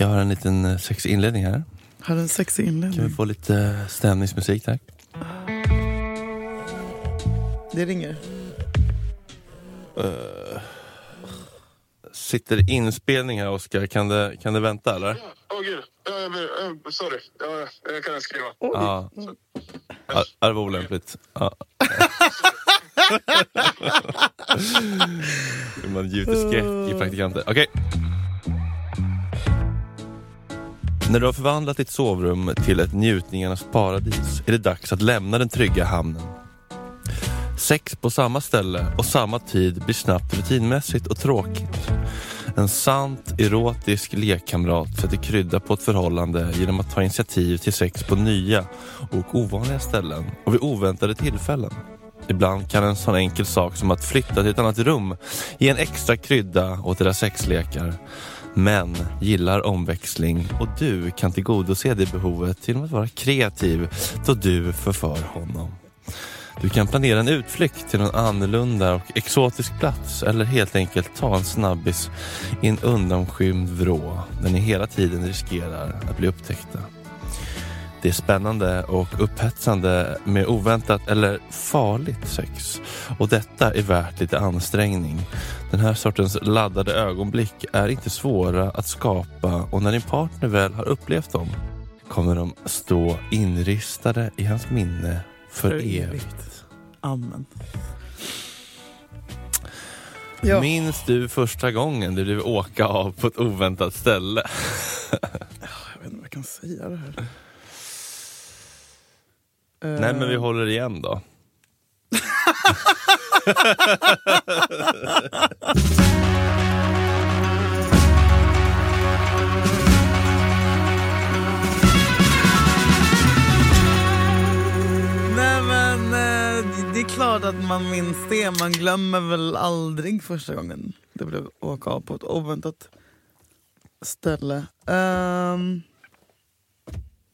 Jag har en liten eh, sexig inledning här. Har du en sexig Kan vi inledning? få lite eh, stämningsmusik tack? Det ringer. Sitter inspelning här Oskar, kan det, kan det vänta eller? Åh gud, ja, jag, jag, sorry. Ja, jag kan skriva. Ja. Ja, det var olämpligt. Ja. Man gjuter skräck i praktikanter. Okej. När du har förvandlat ditt sovrum till ett njutningarnas paradis är det dags att lämna den trygga hamnen. Sex på samma ställe och samma tid blir snabbt rutinmässigt och tråkigt. En sant erotisk lekkamrat sätter krydda på ett förhållande genom att ta initiativ till sex på nya och ovanliga ställen och vid oväntade tillfällen. Ibland kan en sån enkel sak som att flytta till ett annat rum ge en extra krydda åt era sexlekar. Män gillar omväxling och du kan tillgodose det behovet genom att vara kreativ då du förför honom. Du kan planera en utflykt till någon annorlunda och exotisk plats eller helt enkelt ta en snabbis i en undanskymd vrå där ni hela tiden riskerar att bli upptäckta. Det är spännande och upphetsande med oväntat eller farligt sex och detta är värt lite ansträngning. Den här sortens laddade ögonblick är inte svåra att skapa och när din partner väl har upplevt dem kommer de stå inristade i hans minne för, För evigt. evigt. Amen. Ja. Minns du första gången du blev åka av på ett oväntat ställe? Jag vet inte vad jag kan säga det här. Nej men vi Eh, håller igen då. Nej men eh, det är klart att man minns det. Man glömmer väl aldrig första gången det blev åka av på ett oväntat ställe. Um,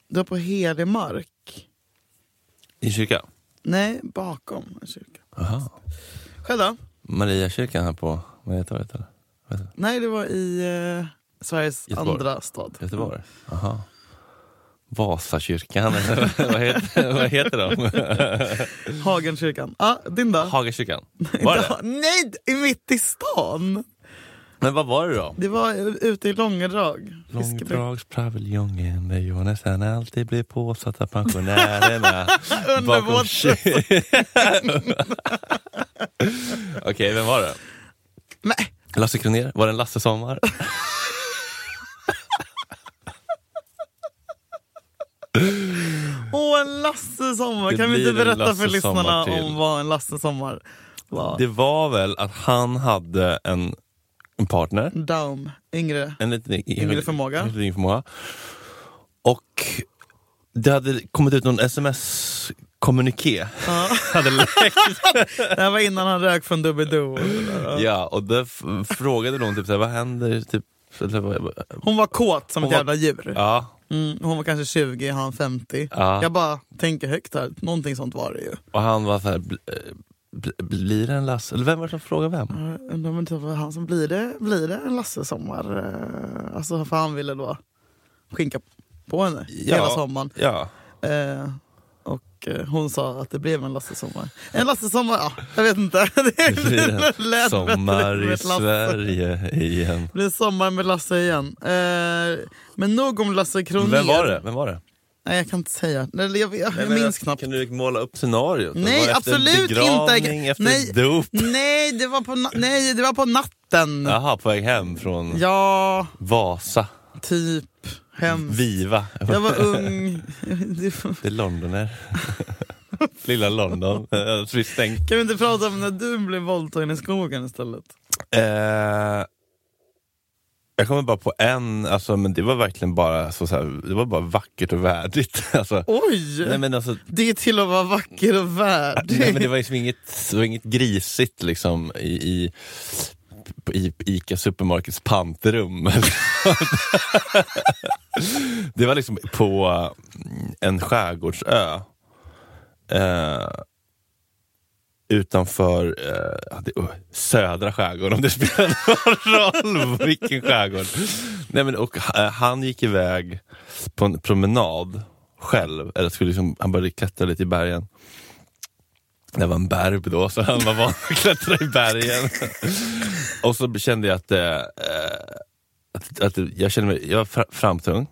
det var på helig mark. I kyrkan? Nej, bakom en kyrka. Aha. Själv då? Mariakyrkan här på Mariatorget eller? Nej, det var i eh, Sveriges Göteborg. andra stad. det? Göteborg? Aha. Vasakyrkan, eller vad heter, vad heter de? Hagenkyrkan. Ja, din då? Hagakyrkan? Var det? Nej, i mitt i stan! Men vad var det då? Det var ute i Långedrag. Långdragspaviljongen där jag nästan alltid blir påsatt av pensionärerna. Under bakom vårt- kyr- Okej, vem var det? Nej, Lasse Kronér? Var det en Lasse Sommar? Åh, en Lasse Sommar! Det Kan vi inte berätta för lyssnarna om vad en Lasse Sommar var? Det var väl att han hade en, en partner, Daum, yngre. en liten Yngre förmåga. En liten yngre förmåga. Och det hade kommit ut någon sms-kommuniké. Ja. hade läckt. Det här var innan han rök från Doobidoo. Ja, och då frågade någon typ såhär, vad händer? Typ, Hon var kåt som Hon ett var- jävla djur. ja, Mm, hon var kanske 20, han 50. ja. Jag bara tänker högt här, någonting sånt var det ju. och han var bl- blir det en Lasse? Eller vem var det som frågade vem? Undrar om inte var han som blir det, blir det en Lasse Sommar? Eh, Alltså för han ville då skinka på henne Ja. hela sommaren. Ja, Eh, och eh, hon sa att det blev en Lasse Sommar. En Lasse Sommar, ja, jag vet inte. Det blir en lät sommar i. Sverige igen. Det blir sommar med Lasse igen. Eh, men nog om Lasse Kronér. Vem var det? Vem var det? Nej jag kan inte säga. Jag, jag, jag Nej, minns knappt. Kan du måla upp scenariot? Nej, absolut inte. Efter Nej. dop? Nej, det var på, nej, det var på natten. Jaha, på väg hem från Ja, Vasa. typ. Hemskt. Viva. Jag var ung. Det är Londoner. Lilla London. Fristängt. Kan vi inte prata om när du blev våldtagen i skogen istället? Eh, jag kommer bara på en, alltså, men det var verkligen bara, så, så här, det var bara vackert och värdigt. Alltså, Oj! nej, men alltså, Det är till att vara vacker och värdig. nej, men det var liksom inget, var inget grisigt liksom, i, i, i Ica Supermarkets pantrum. det var liksom på en skärgårdsö. Eh, utanför eh, det, oh, södra skärgården, om det spelar någon roll vilken skärgård. Nej, men, och, eh, han gick iväg på en promenad själv, eller skulle liksom, han började klättra lite i bergen. Det var en berg då, så han var van att klättra i bergen. och så kände jag att, eh, eh att, att jag kände mig, jag var framtung.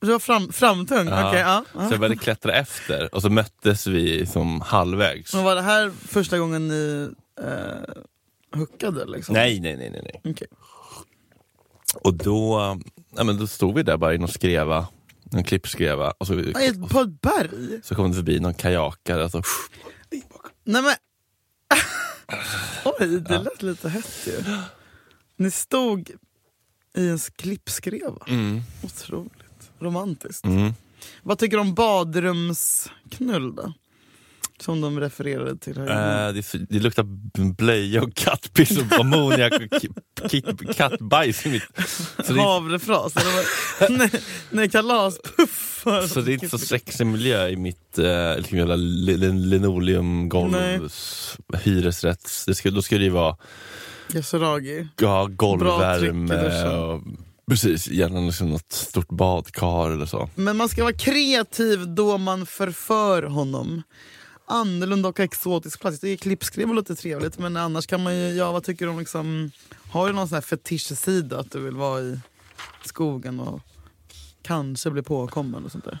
Du var fram, framtung? Ja. Okej, ja. Så jag började klättra efter och så möttes vi som halvvägs. Men var det här första gången ni eh, hookade? Liksom? Nej, nej, nej, nej. nej. Okej. Och då, ja, men då stod vi där bara i någon skreva, någon klippskreva och så, Aj, På ett berg? så kom det förbi någon kajakare. Alltså, Nej men... Oj, det lät lite hett ju. Ni stod i en klippskreva. mm, Otroligt romantiskt. mm. Vad tycker du om badrumsknull då? Som de refererade till här. Eh, det, det luktar blöja och kattpiss och ammoniak och kattbajs i mitt... Så det, Havrefras. nej, nej, kalaspuffar. så det är inte så sexig miljö i mitt eh, liksom jävla li- li- linoleumgolv, hyresrätts... Det ska, då ska det ju vara Yasuragi. ja, golvvärme och precis, gärna liksom något stort badkar eller så. Men man ska vara kreativ då man förför honom. Annorlunda och exotisk plats. Det är klippskrev lite trevligt men annars kan man ju, ja vad tycker du om liksom, har du någon sån här fetischsida att du vill vara i skogen och kanske bli påkommen och sånt där?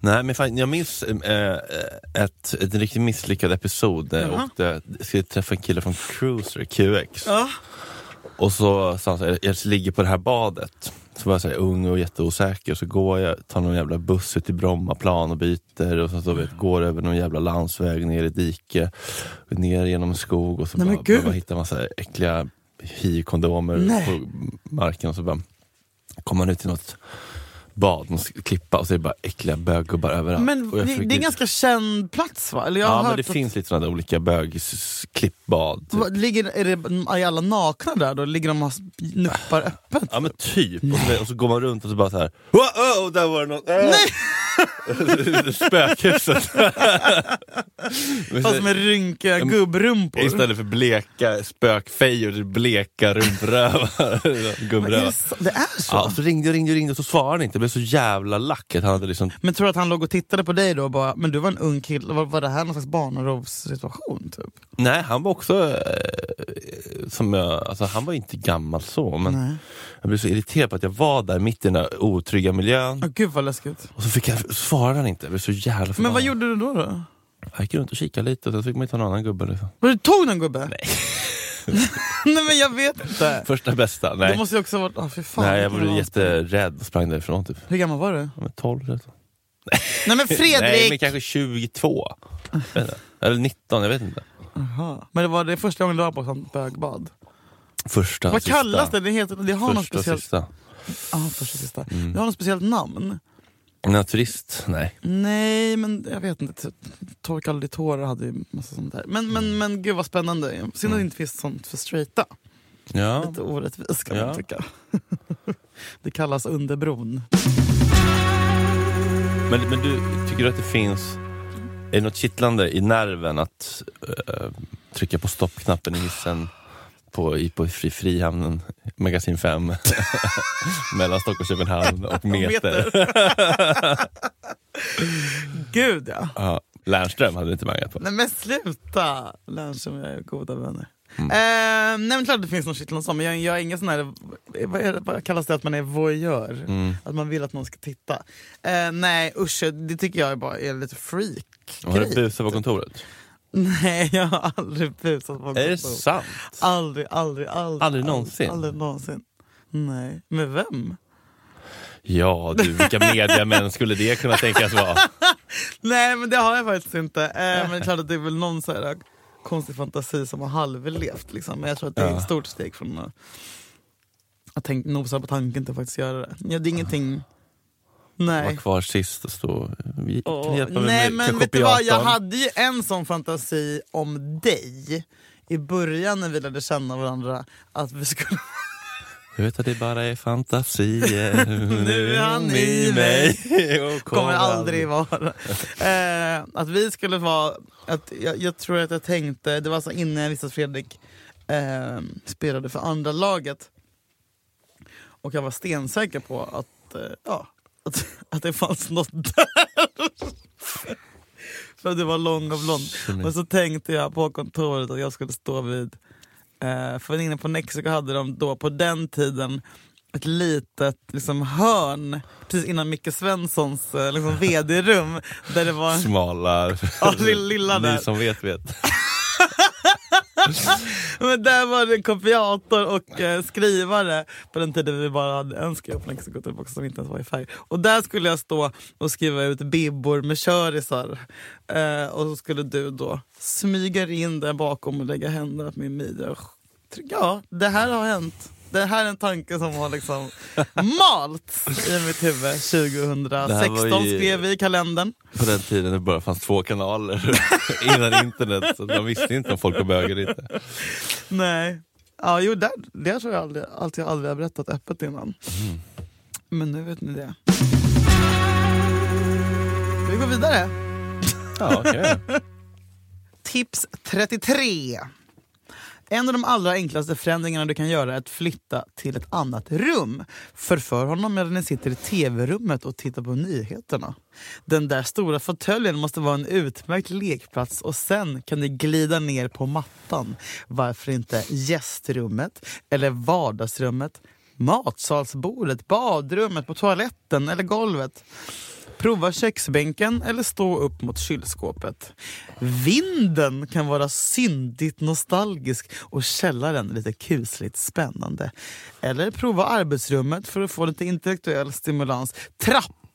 Nej men fan, jag minns eh, ett, ett riktigt misslyckad episod där jag åkte, skulle träffa en kille från Cruiser, QX. Ja. Och så sa han så här, jag ligger på det här badet. Så var jag så här, ung och jätteosäker. Så går jag, tar någon jävla buss ut till Brommaplan och byter. Och så, så vet, går över någon jävla landsväg ner i dike, ner genom en skog. Och så Nej, bara, bara hittar man så här äckliga hiv-kondomer på marken. Och så bara kommer man ut till något bad, någon klippa och så är det bara äckliga böggubbar överallt. Men det, försökte- det är en ganska känd plats va? Eller jag har Ja men hört det att- finns lite sådana där olika bögklippbad. Typ. Ligger, är, det, är alla nakna där då? Ligger de och nuppar öppet? Ja men typ, och så, och så går man runt och så bara så här. Oh, där var det något! Nej! Spökhuset. Men Fast med rynkiga men- gubbrumpor. Istället för bleka spökfejor, det bleka rumprövar. Men Gubbrövar. det, det är så? Ja, så ringde jag ringde och ringde och så svarade han inte. Jag blev så jävla lack att han hade liksom Men tror du att han låg och tittade på dig då och bara, men du var en ung kille, var, var det här någon slags barnarovssituation? Typ? Nej, han var också eh, som jag, alltså han var inte gammal så men Nej. jag blev så irriterad på att jag var där mitt i den där otrygga miljön Åh, gud vad läskigt. och så fick jag, svarade han inte. Jag blev så jävla Men förbannad. vad gjorde du då? då? Jag gick runt och kikade lite och sen fick man ta någon annan gubbe. Liksom. Men Du tog någon gubbe? Nej. Nej men jag vet inte. Första bästa, Det nej. måste ju också varit, fy fan. nej jag blev jätterädd och sprang därifrån typ. Hur gammal var du? Ja, men 12 eller så. Nej men Fredrik! Nej men kanske 22. Vet inte. Eller 19, jag vet inte. Aha. Men det var det första gången du var på sånt bögbad? Första, Vad sista. kallas det? Det, heter, det har något Första och speciellt... sista. Ah, första sista. Mm. Det har något speciellt namn. Naturist? Nej. Nej, men jag vet inte. Torka aldrig tårar hade ju massa sånt där. Men, men, men gud vad spännande. Synd att Mm. det inte finns sånt för straighta. Ja. Lite orättvist kan man Ja. tycka. det kallas underbron. Men, men du, tycker du att det finns, är det något kittlande i nerven att eh, trycka på stoppknappen i hissen på, i, på fri, Frihamnen, magasin 5, mellan Stockholm och Köpenhamn och meter? Gud ja. Ja, Lernström hade du inte mangat på. Nej men sluta! Lernström och jag är goda vänner. Mm. Eh, nej men klart det finns något kittlande sånt, men jag, jag är ingen sån här, vad, är det, vad kallas det att man är voyeur? Mm. Att man vill att någon ska titta. Eh, nej usch, det tycker jag bara är lite freak. Har du busat på kontoret? Nej, jag har aldrig busat på Är det sant? Aldrig, aldrig, aldrig. Aldrig någonsin? Aldrig någonsin. Nej. Med vem? Ja du, vilka mediamän skulle det kunna tänkas vara? Nej men det har jag faktiskt inte. Eh, men det är klart att det är väl någon så här konstig fantasi som har halvlevt. Liksom. Men jag tror att det är ett stort steg från att, att tänk, nosa på tanken till att faktiskt göra det. Ja, det är ingenting... Var Nej. kvar sist och stå Åh, hjälpa mig nej med men vet du vad, jag hade ju en sån fantasi om dig i början när vi lärde känna varandra. Att vi skulle Jag vet att det bara är fantasier. Nu är han i mig. och kommer aldrig vara. Eh, att vi skulle vara, att jag, jag tror att jag tänkte, det var så innan jag visste att Fredrik eh, spelade för andra laget. Och jag var stensäker på att, eh, ja, att, att det fanns något där. För att det var lång och blond. Men så tänkte jag på kontoret att jag skulle stå vid... Eh, för inne på Mexico hade de då på den tiden ett litet liksom, hörn precis innan Micke Svenssons eh, liksom, vd-rum. Där det var... Smala. Ja, lilla, lilla där. Ni som vet vet. Men där var det kopiator och eh, skrivare på den tiden vi bara hade en skrivare också, som inte ens var i färg. Och där skulle jag stå och skriva ut bibbor med körisar. Eh, och så skulle du då smyga in där bakom och lägga händerna på min midja. Ja, det här har hänt. Det här är en tanke som har liksom malts i mitt huvud. 2016 ju- skrev vi i kalendern. På den tiden det bara fanns två kanaler innan internet. Så man visste inte om folk var bögar eller inte. Nej. Ja, jo, där, det tror jag aldrig, allt jag aldrig har berättat öppet innan. Men nu vet ni det. Vi går vidare. Ja, okej. Tips 33. En av de allra enklaste förändringarna du kan göra är att flytta till ett annat rum. Förför honom medan ni sitter i tv-rummet och tittar på nyheterna. Den där stora fåtöljen måste vara en utmärkt lekplats och sen kan ni glida ner på mattan. Varför inte gästrummet eller vardagsrummet, matsalsbordet, badrummet, på toaletten eller golvet. Prova köksbänken eller stå upp mot kylskåpet. Vinden kan vara syndigt nostalgisk och källaren lite kusligt spännande. Eller prova arbetsrummet för att få lite intellektuell stimulans.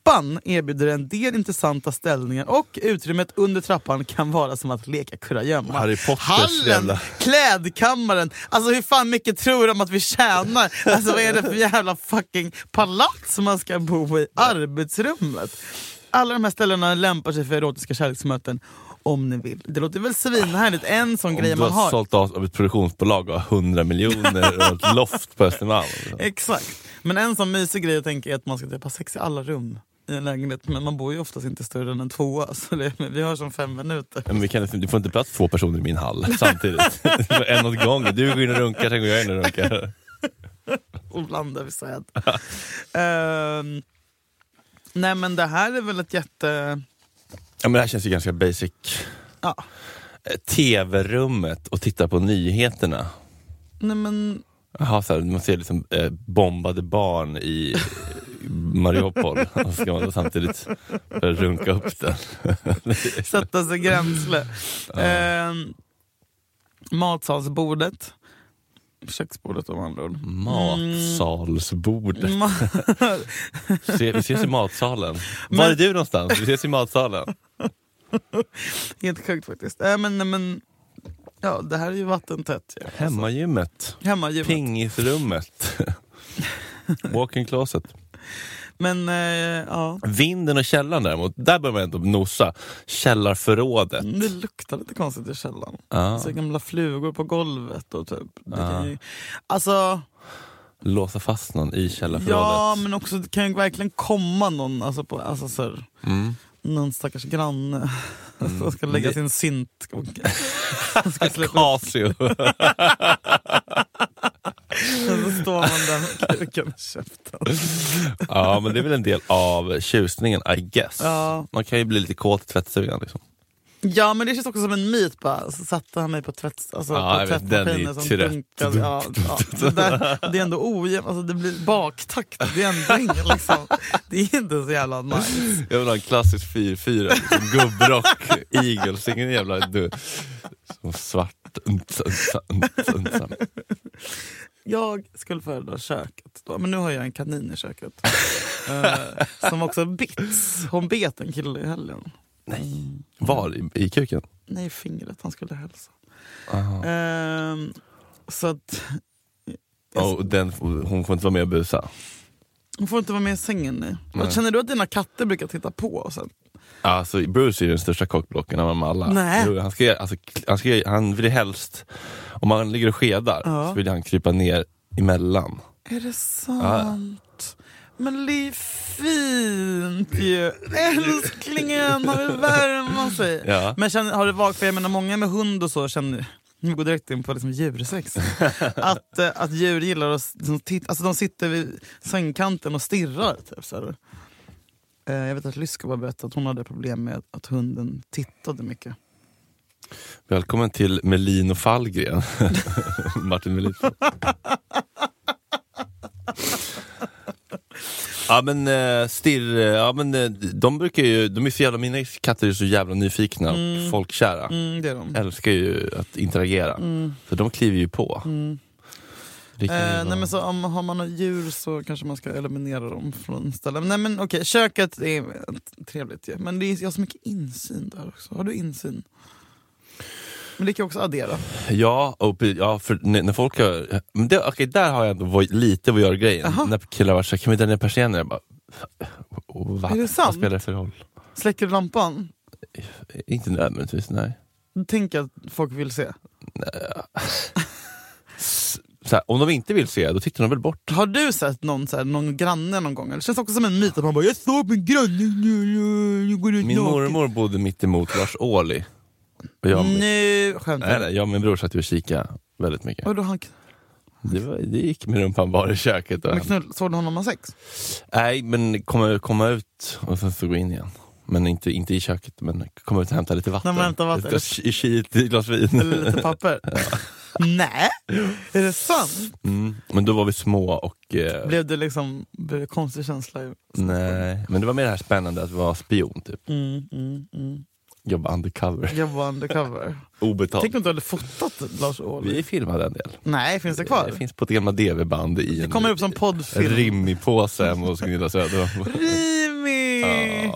Trappan erbjuder en del intressanta ställningar och utrymmet under trappan kan vara som att leka kurragömma. Harry Potters Hallen, jävla- klädkammaren. Alltså hur fan mycket tror de att vi tjänar? Alltså vad är det för jävla fucking palats man ska bo i? Arbetsrummet. Alla de här ställena lämpar sig för erotiska kärleksmöten om ni vill. Det låter väl svinhärligt. En sån Om grej du man har har. sålt av ett produktionsbolag och har 100 miljoner och ett loft på Östermalm. Exakt. Men en sån mysig grej att tänka är att man ska typ ha sex i alla rum i en lägenhet. Men man bor ju oftast inte större än en tvåa. Så det, vi har som fem minuter. Men vi kan, du får inte plats två personer i min hall samtidigt. en åt gången. Du går in och runkar, sen går jag in och runkar. och blandar vi säd. Ehm, nej men det här är väl ett jätte... Ja, men det här känns ju ganska basic. Ja. Eh, TV-rummet och titta på nyheterna. Nej men Jaha, så här, man ser liksom eh, bombade barn i Mariupol och så ska man samtidigt börja runka upp den. sätta sig gränsle. Ehm, matsalsbordet. Köksbordet om andra ord. Matsalsbordet. Ma- Se, vi ses i matsalen. Var är du någonstans? Vi ses i matsalen. Helt sjukt faktiskt. Äh, men, men, ja, det här är ju vattentätt. Ja. Hemmagymmet. Hemmagymmet. Pingisrummet. Walk-in closet. Men eh, ja, Vinden och källaren däremot, där bör man ändå nosa. Källarförrådet. det luktar lite konstigt i källaren. Ja. Så gamla flugor på golvet och typ. Det kan ju, alltså, Låsa fast någon i källarförrådet. ja men också det kan ju verkligen komma någon, alltså, på, alltså så här, Mm. någon stackars granne som ska lägga Det- sin synt. Och, Casio. så står man där med kuken i käften. ja men det är väl en del av tjusningen I guess. Ja. Man kan ju bli lite kåt i tvättstugan. Liksom. Ja men det känns också som en myt bara. Så satte han mig på, tvätt, alltså, Ja, på jag vet, den är tvättmaskinen som dunkade. Ja, ja. Det, där, det är ändå ojämnt, alltså, det blir baktakt. Det är ändå ingen, liksom, det är inte så jävla nice. Jag vill ha en klassisk 4-4, liksom, gubbrock, Eagles, ingen jävla du, som svart. Untsa, untsa, untsa. Jag skulle föredra köket då, men nu har jag en kanin i köket. eh, som också bits. Hon bet en kille i helgen. Nej. Var? I, I kuken? Nej, i fingret. Han skulle hälsa. Ehm, så att... Och den, hon får inte vara med och busa? Hon får inte vara med i sängen nu. Nej. Känner du att dina katter brukar titta på? Och sen? Alltså, Bruce är den största kockblocken av dem alla. Nej. Jo, han, ska, alltså, han, ska, han vill helst, om man ligger och skedar, Ja. så vill han krypa ner emellan. Är det sant? Men det är fint ju. Älsklingen, han vill värma sig. Ja. Men känner, har du vagt, för jag menar många med hund och så känner Vi går direkt in på liksom djursex. att, eh, att djur gillar att liksom, titta, alltså de sitter vid sängkanten och stirrar. Typ, så här. Eh, jag vet att Lyskova berättade att hon hade problem med att hunden tittade mycket. Välkommen till Melin och Fallgren. Martin Melin. Ja men eh, stirr, ja men eh, de brukar ju, de är så jävla, mina katter är så jävla nyfikna och folkkära. Mm, det är de. Älskar ju att interagera. Mm. Så de kliver ju på. Mm. Eh, nej, men så om har man några djur så kanske man ska eliminera dem från ställen. Nej men okej, köket är trevligt ju. Men det är, jag har så mycket insyn där också. Har du insyn? Men det kan också addera. Ja, och, ja för när, folk har, okej, där har jag ändå varit lite vad gör grejen. Jaha. När killar var såhär, kan vi dra ner? Jag bara, "Och va? Är det Vad sant? spelar det för roll? Släcker du lampan? Inte nödvändigtvis, nej. Tänk att folk vill se. Så här, om de inte vill se, då tittar de väl bort. Har du sett någon, så här, någon granne någon gång? Det känns också som en myt att man bara “jag såg min granne, nu, nu, nu går ut Min naken." mormor bodde mitt emot Lars Ohly. Och jag, Nu skämtar nej, du? nej, jag och min bror satt ju och kikade väldigt mycket. Vadå, han, Det, var, det gick med rumpan bara i köket. Och, men knull, såg du honom ha sex? nej, men komma, komma ut och sen så gå in igen. Men inte, inte i köket, men komma ut och hämta lite vatten. När man hämtar vatten. Ett, ett, ett, ett glas vin. Eller lite papper? Nej, är det sant? Mm, men då var vi små och... Eh, Blev det liksom blev det konstig känsla? nej, men det var mer det här spännande att vara spion, typ. Mm, mm, mm. Jobba undercover. Var undercover. Obetalt. Tänk om du hade fotat Lars Ohly. Vi filmade en del. Nej, finns det kvar? Det finns på ett gamla DV-band i Det en kommer upp som poddfilm. rimmig påse hemma hos Gunilla Söder.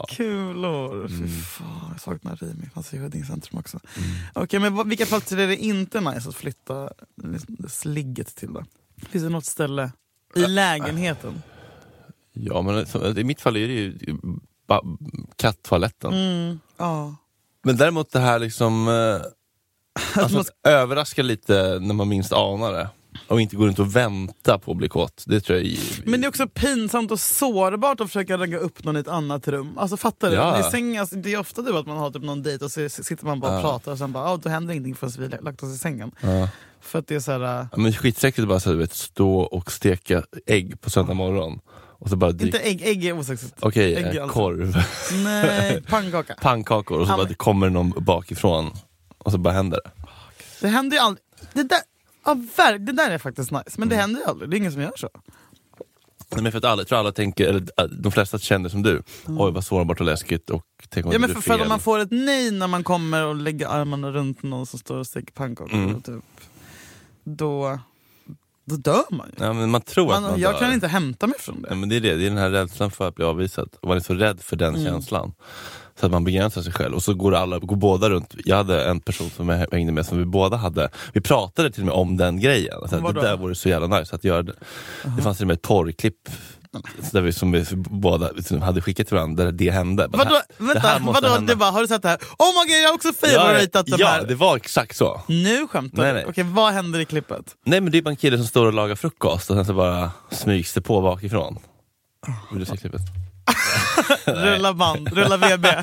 Kulor! Fy Mm. fan, jag saknar Rimi. Fanns i Huddingecentrum också. Okej, men vad- vilka platser är det inte nice att flytta liksom, sligget till då? Finns det något ställe i lägenheten? Ja, men i mitt fall är det ju kattoaletten. Mm, ja. Men däremot det här liksom... Eh, alltså, överraska lite när man minst anar det. Och inte gå runt och vänta på att bli kåt. Det tror jag är... Men det är också pinsamt och sårbart att försöka ragga upp någon i ett annat rum. Alltså fattar du? Ja. I sängen, alltså, det är ofta du att man har typ någon dejt och så sitter man bara och Ja. pratar och sen bara, ah, då händer ingenting förrän vi lagt oss i sängen. Ja. För att det är så här, äh, Ja, men skitsäkert bara så, här, du vet, stå och steka ägg på söndag morgon. Och så bara inte ägg, ägg är osexigt. Okej, ägg eh, alltså. korv. Nej, pannkaka. Pannkakor och så Ja, bara det kommer någon bakifrån. Och så bara händer det. Det händer ju aldrig. Det där, ja, verk, det där är faktiskt nice, men Mm. det händer ju aldrig. Det är ingen som gör så. Nej, men för att alla, jag tror alla tänker, eller äh, de flesta känner som du. Oj vad sårbart och läskigt och tänk om Ja, men för, för fel. om man får ett nej när man kommer och lägger armarna runt någon som står och steker pannkakor, Mm. typ, då, då dör man ju. Ja, men man tror att Man, man jag dör. kan inte hämta mig från det. Ja, men det är det, det är den här rädslan för att bli avvisad. Och man är så rädd för den Mm. känslan. Så att man begränsar sig själv. Och så går alla, går båda runt. Jag hade en person som jag hängde med som vi båda hade. Vi pratade till och med om den grejen. Alltså, Vadå? det där vore så jävla nice att göra det. Det fanns till och med ett porrklipp där vi, som vi båda liksom hade skickat till varandra där det hände. Vadå, det här- det här vänta, måste vadå, hända. det bara, har du sett det här? Oh my god, jag har också ja, favoritat den ja, här. det var exakt så. Nu skämtar Nej, nej. Okej, vad händer i klippet? Nej men det är bara en kille som står och lagar frukost och sen så bara smygs det på bakifrån. Vill du se klippet? Rulla band, rulla VB.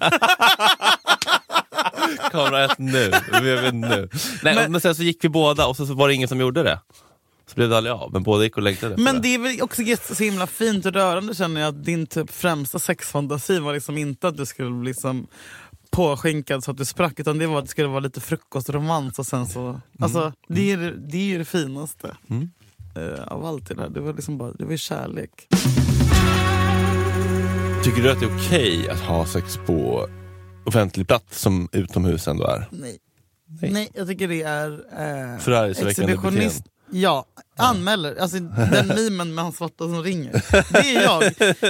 Kamera ett nu, vi vet nu. Nej, men, Men- sen så gick vi båda och så, så var det ingen som gjorde det. Så blev det aldrig av, men båda gick och längtade Men det är väl också så himla fint och rörande känner jag att din typ främsta sexfantasi var liksom inte att du skulle bli liksom påskinkad så att du sprack utan det var att det skulle vara lite frukostromans och sen så... Alltså, det, är, det- är ju det finaste Mm. eh, av allt det här. Det var liksom bara, det var kärlek. Tycker du att det är okej att ha sex på offentlig plats som utomhus ändå är? Nej. Nej. Nej, jag tycker det är eh, Förargelseväckande exhibitionist. Ja, anmäler. Alltså den memen med han svarta som ringer. Det är jag.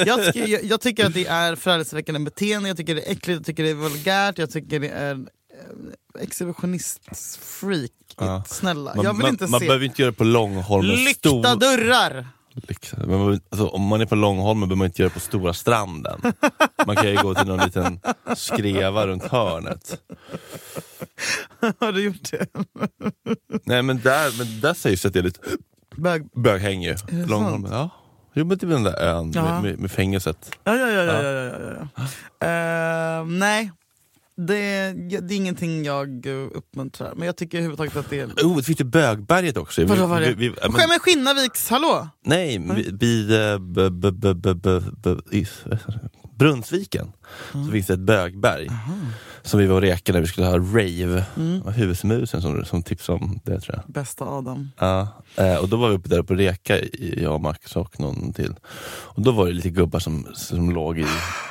Jag, tycker- jag, jag tycker att det är förargelseväckande beteende, jag tycker det är äckligt, jag tycker det är vulgärt, jag tycker det är eh, exhibitionist-freak. Ja. Snälla, Man, jag vill man, inte man se behöver inte göra det på Långholmen. lyckta stor- dörrar. Lyxa. Men man, alltså, om man är på Långholmen behöver man inte göra det på Stora stranden. Man kan ju gå till någon liten skreva runt hörnet. Har du gjort det? Nej men där, men där sägs att det är lite Bög. böghäng ju. Långholmen. Ja. Jo men det är väl den där ön med, med, med fängelset. Ja, ja, ja. ja, ja, ja, ja, ja. Eh, nej, Det, det är ingenting jag uppmuntrar. Men jag tycker överhuvudtaget att det är... Oh, det finns ju Bögberget också. Vadå var det? Vi, vi, men, men Skinnarviks, hallå? nej, vid eh, Brunnsviken så finns det ett bögberg som vi var och rekade när vi skulle ha rave. Mm. Husmusen som, som tipsade om det tror jag. Bästa Adam. Ja, eh, och då var vi uppe där på reka, i- jag och Max och någon till. Och då var det lite gubbar som, som låg i,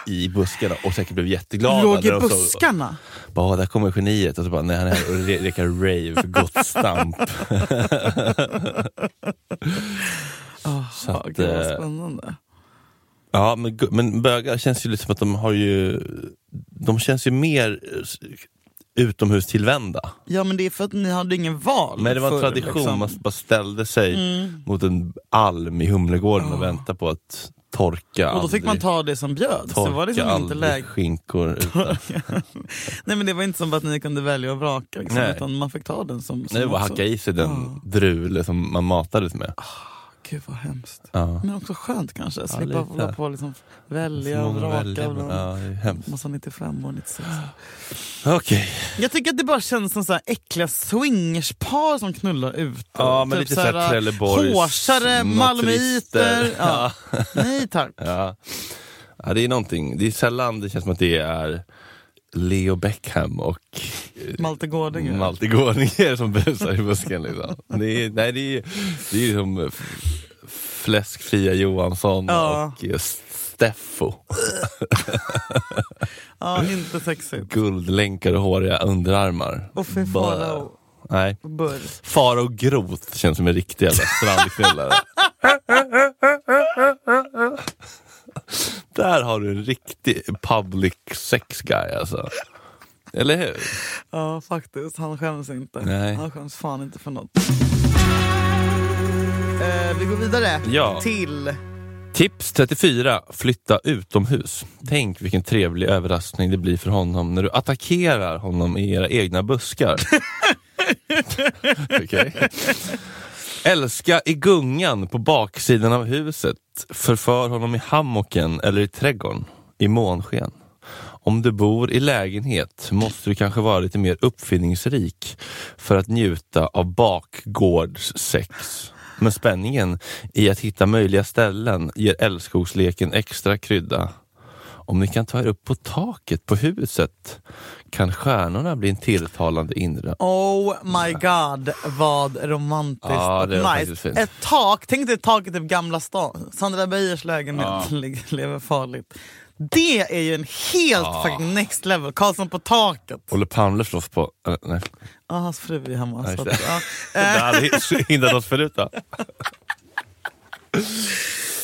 i buskarna och säkert blev jätteglada. Låg i buskarna? Bara, "Åh, där kommer geniet. Och så bara, nej han är här och re- rekar rave gott stamp. Oh, Så att, gud vad eh, spännande. Ja, men, men bögar känns ju lite som att de har ju, de känns ju mer utomhustillvända. Ja men det är för att ni hade ingen val Men det var en tradition, liksom. man bara ställde sig Mm. mot en alm i Humlegården och Oh. väntade på att torka Och då fick aldrig- man ta det som bjöds. torka Det var liksom inte läge. skinkor utan, Nej men det var inte som att ni kunde välja och vraka liksom, Nej. utan man fick ta den som, som Nej, det var också- hacka i sig den Ja. drule som man matades med. Gud vad hemskt. Ja. Men också skönt kanske, slippa lite. hålla på och liksom välja och vraka. välja, men- Ja, är hemskt. Massa 95 och 96. Okej. Jag tycker att det bara känns som så här äckliga swingerspar som knullar ut. Ja, men Typ lite såhär här, Trelleborgs Hårsare, malmöiter. Ja. Nej tack. Ja. ja, det är någonting. Det är sällan det känns som att det är Leo Beckham och eh, Malte Gårdinger. Malte Gårdinger som busar i busken. Liksom. Det är, nej, det är, det är som eh, f- Fläskfria Johansson Ja. och eh, Steffo. Ja, inte sexigt. Guldlänkar och håriga underarmar. Och fy farao. Nej. Burr. Fara och Groth känns som en riktig jävla strandknullare. Där har du en riktig public sex guy alltså. Eller hur? Ja, faktiskt. Han skäms inte. Nej. Han skäms fan inte för något. Eh, vi går vidare Ja. till... Tips 34. Flytta utomhus. Tänk vilken trevlig överraskning det blir för honom när du attackerar honom i era egna buskar. Okej. Älska i gungan på baksidan av huset. Förför honom i hammocken eller i trädgården i månsken. Om du bor i lägenhet måste du kanske vara lite mer uppfinningsrik för att njuta av bakgårdssex. Men spänningen i att hitta möjliga ställen ger älskogsleken extra krydda. Om ni kan ta er upp på taket på huset kan stjärnorna bli en tilltalande inre Oh my god, vad romantiskt Ja, nice. fint. Ett tak, tänk dig taket i Gamla stan. Sandra Beijers lägenhet ligger- lever farligt. Det är ju en helt fucking next level. Karlsson på taket. Olle Palme slåss på... äh, nej, Ja, hans fru är hemma. Nej, så att, det. ja. det hade hindrat oss förut då.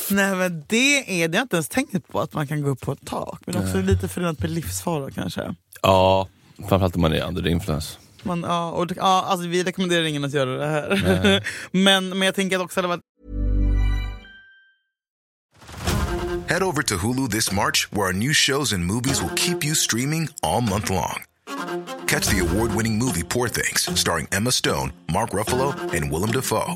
Nej men det är det har jag inte ens tänkt på, att man kan gå upp på ett tak. Men också lite förenat med livsfara kanske. Ja, framförallt om man är under influens. Man, ja, och, ja, alltså, vi rekommenderar ingen att göra det här. men, men jag tänker att också det var Head over to Hulu this March, where our new shows and movies will keep you streaming all month long. Catch the award winning movie Poor Things, starring Emma Stone, Mark Ruffalo, and Willem Dafoe.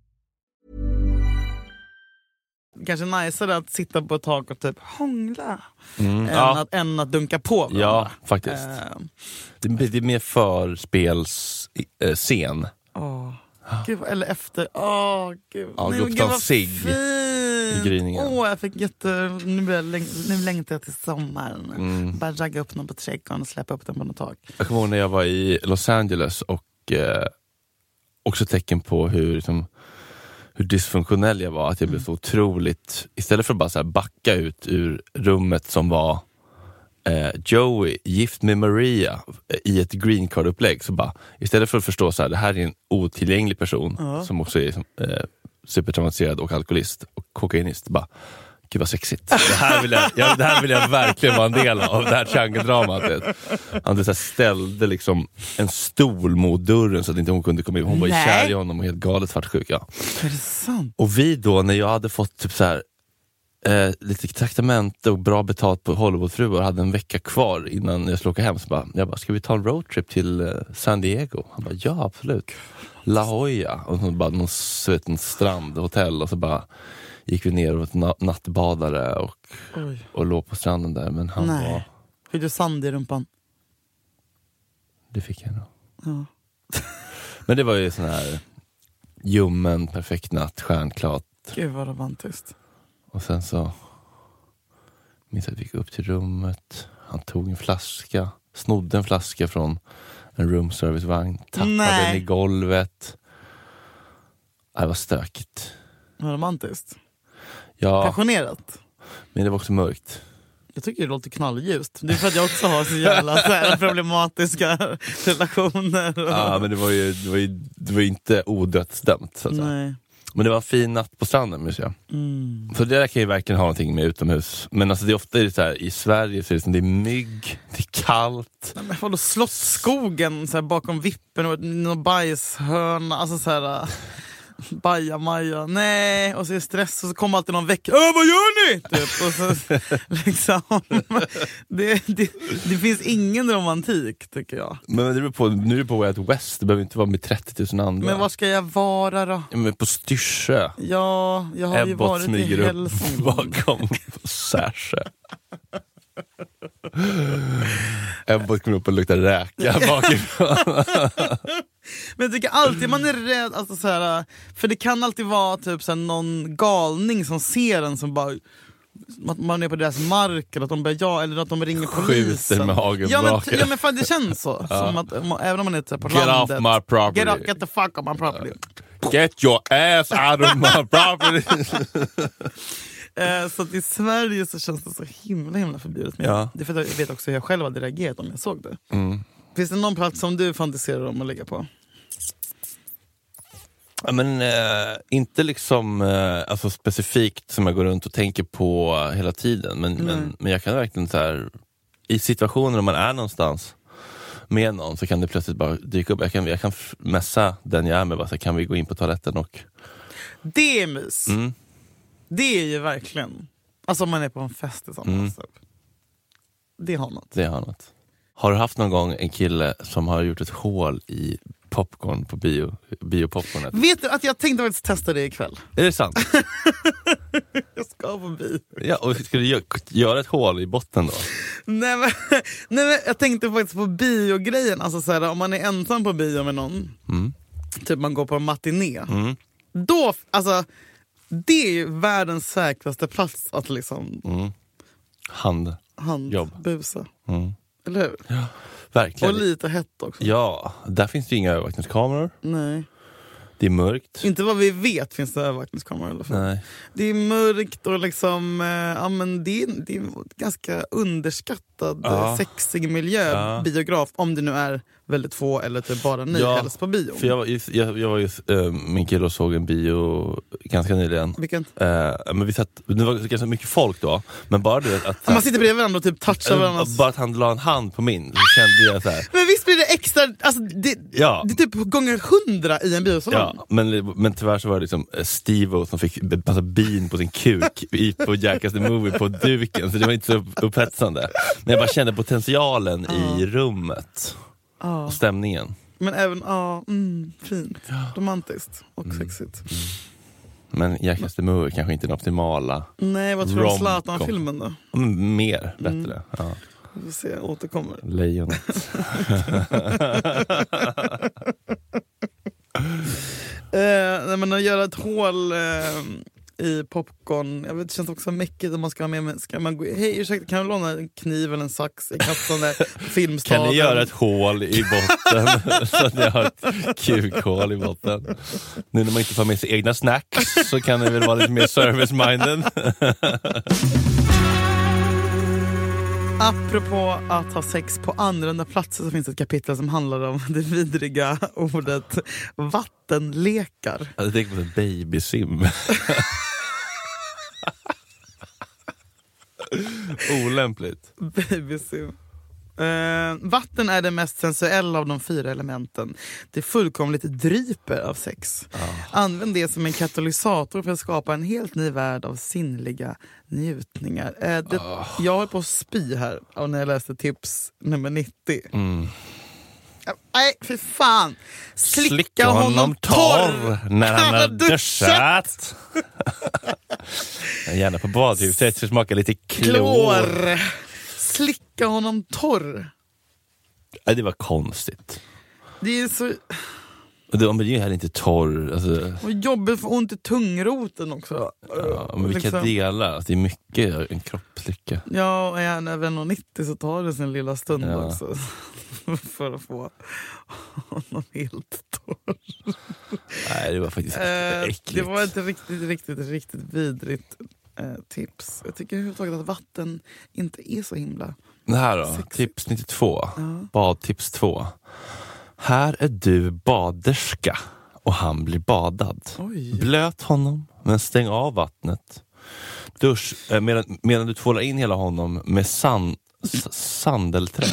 Kanske najsare att sitta på ett tak och typ hångla än, ja. att, än att dunka på varandra. Ja, faktiskt. Eh, Det det är mer förspelsscen. åh. Gud, vad- eller efter. Åh, gud. Ja, Nej, gud, vad cigg fint. Åh, jag fick jätte... Nu, läng... nu längtar jag till sommaren. Mm. Bara ragga upp någon på trädgården och släppa upp den på något tak. Jag kommer ihåg när jag var i Los Angeles och eh, också tecken på hur, liksom, hur dysfunktionell jag var. Att jag blev så otroligt, istället för att bara så backa ut ur rummet som var eh, Joey, gift med Maria eh, i ett green card-upplägg. Så bara, istället för att förstå så här, det här är en otillgänglig person som också är eh, supertraumatiserad och alkoholist och kokainist. Bara, Gud vad sexigt. Det här, vill jag, ja, det här vill jag verkligen vara en del av, det här triangeldramat. Han så här ställde liksom en stol mot dörren så att inte hon kunde komma in. Hon var Nej. kär i honom och helt galet svartsjuk. Ja. Det? Och vi då, när jag hade fått typ så här eh, lite traktamente och bra betalt på Hollywoodfruar hade en vecka kvar innan jag skulle åka hem. Så bara, jag bara, ska vi ta en roadtrip till eh, San Diego? Han bara, ja absolut. La Jolla, och så bara någon söt strand, hotell och så bara gick vi ner och na- nattbadare och, Oj. och låg på stranden där. Men han Nej. var, Fick du sand i rumpan? det fick jag nog. Ja. Men det var ju sån här ljummen, perfekt natt, stjärnklart. Gud vad romantiskt. Och sen så minns jag att vi gick upp till rummet. Han tog en flaska, snodde en flaska från en room service-vagn, tappade Nej. den i golvet. Det var stökigt. Vad romantiskt. Ja, Passionerat. men det var också mörkt. Jag tycker det låter knallljust. Det är för att jag också har så jävla så här, problematiska relationer. och- Ja, men det var ju, det var ju, det var inte odödsdömt. Så att säga. Men det var en fin natt på stranden, måste jag. Mm. Så det där kan ju verkligen ha någonting med utomhus. Men alltså det är ofta är det så här, i Sverige så är det, som det är mygg, det är kallt. Nej, Men vadå Slottsskogen så här, bakom vippen och någon bajshörna. Alltså så här... Bajamaja, nej, och så är det stress och så kommer alltid någon vecka. Äh, vad gör ni? Typ. Och så, liksom, det, det, det finns ingen romantik tycker jag. Men det beror på, nu är det på Way Out West, det behöver inte vara med 30 000 andra. Men var ska jag vara då? Ja, men på Styrsö. Ja, jag har ju Ebbot varit i smyger upp Hälsingland. bakom Särsö. Ebbot kommer upp och luktar räka bakifrån. Men jag tycker alltid man är rädd, alltså så här, för det kan alltid vara typ så här, någon galning som ser en som bara att man är på deras mark eller att de börjar ja, eller att de ringer Skjuter polisen. med hagelbrakare. ja, men, ja men fan det känns så. Som att, även om man är här på Get off landet. my property. Get, off, get the fuck off my property. Get your ass out of my property. Eh, så att i Sverige så känns det så himla himla förbjudet. Men Ja. Det för jag vet också hur jag själv hade reagerat om jag såg det. Mm. Finns det någon plats som du fantiserar om att ligga på? Ja, men, eh, inte liksom eh, alltså specifikt som jag går runt och tänker på hela tiden. Men, men, men jag kan verkligen så här, i situationer om man är någonstans med någon så kan det plötsligt bara dyka upp. Jag kan, jag kan messa den jag är med, bara, så här, kan vi gå in på toaletten och... Det är mys. Mm. Det är ju verkligen... Alltså om man är på en fest tillsammans. Mm. Typ. Det har något. Det har något. Har du haft någon gång en kille som har gjort ett hål i popcorn på bio, biopopcornet? Vet du att jag tänkte faktiskt testa det ikväll? Är det sant? Jag ska på bio. Ja, och ska du gö- göra ett hål i botten då? Nej men, nej men jag tänkte faktiskt på biogrejen. Alltså så här, om man är ensam på bio med någon, Mm. typ man går på en matiné. Mm. Då, alltså, det är ju världens säkraste plats att liksom Mm. Hand. Jobb. handbusa. Mm. Eller hur? Verkligen. Och lite hett också. Ja, där finns det ju inga övervakningskameror. Nej. Det är mörkt. Inte vad vi vet finns det övervakningskameror i alla fall. Nej. Det är mörkt och liksom, eh, ja, men det, är, det är en ganska underskattad, Ja. sexig miljö, Ja. biograf. Om det nu är väldigt få eller typ bara ni Ja, helst på bio. För jag, var jag, jag var just äh, min kille och såg en bio ganska nyligen. Vilken? Eh, men vi satt, det var ganska mycket folk då, men bara det att... Man sitter bredvid varandra och typ touchar äh, varandras... bara att han la en hand på min, så kände jag så här. Men visst blir det extra, alltså det, Ja. det är typ gånger hundra i en biosalong. Ja, men, men tyvärr så var det liksom eh, Steve-O som fick massa bin på sin kuk i, på Jackass the Movie på duken, så det var inte så upp- upphetsande. Men jag bara kände potentialen i rummet Ja. och stämningen. Men även, ja, mm, fint. Romantiskt och sexigt. Men Jackass the Movie kanske inte den optimala. Nej, vad tror du om. Zlatan-filmen då? Mm, Mer, bättre. Ja. Vi får se, jag återkommer. Lejonet. Eh, nej, men att göra ett hål eh, i popcorn, jag vet, det känns också mäckigt om man ska ha med, ska man gå, hej ursäkta kan du låna en kniv eller en sax i kassan där filmstaden? Kan ni göra ett hål i botten så att ni har ett kukhål i botten? Nu när man inte får med sig egna snacks så kan ni väl vara lite mer service-minded. Apropå att ha sex på annorlunda platser så finns det ett kapitel som handlar om det vidriga ordet vattenlekar. Jag tänker på babysim. Olämpligt. Babysim. Eh, vatten är det mest sensuella av de fyra elementen. Det fullkomligt dryper av sex. Använd det som en katalysator för att skapa en helt ny värld av sinnliga njutningar. Eh, det, Jag håller på att spy här när jag läste tips nummer 90. Mm. Nej, för fan! Slicka, Slicka honom torr när han har duschat. Gärna på badhuset så smakar lite klor. Klor! Slicka honom torr. Nej, det var konstigt. Det är så men det är ju heller inte torr. Alltså, och jobbigt för ont i tungroten också. ja, men vilka Liksom. delar? Alltså, det är mycket en kroppslycka. Ja, och är han över 1,90 så tar det sin lilla stund Ja. också. för att få honom helt torr. Nej, det var faktiskt Eh, äckligt. det var ett riktigt, riktigt, riktigt vidrigt eh, tips. Jag tycker överhuvudtaget att vatten inte är så himla... Det här då, Sexigt. tips 92. Ja. Badtips 2. Här är du baderska och han blir badad. Oj. Blöt honom, men stäng av vattnet. Dusch, eh, medan, medan du tvålar in hela honom med san, s- sandelträ.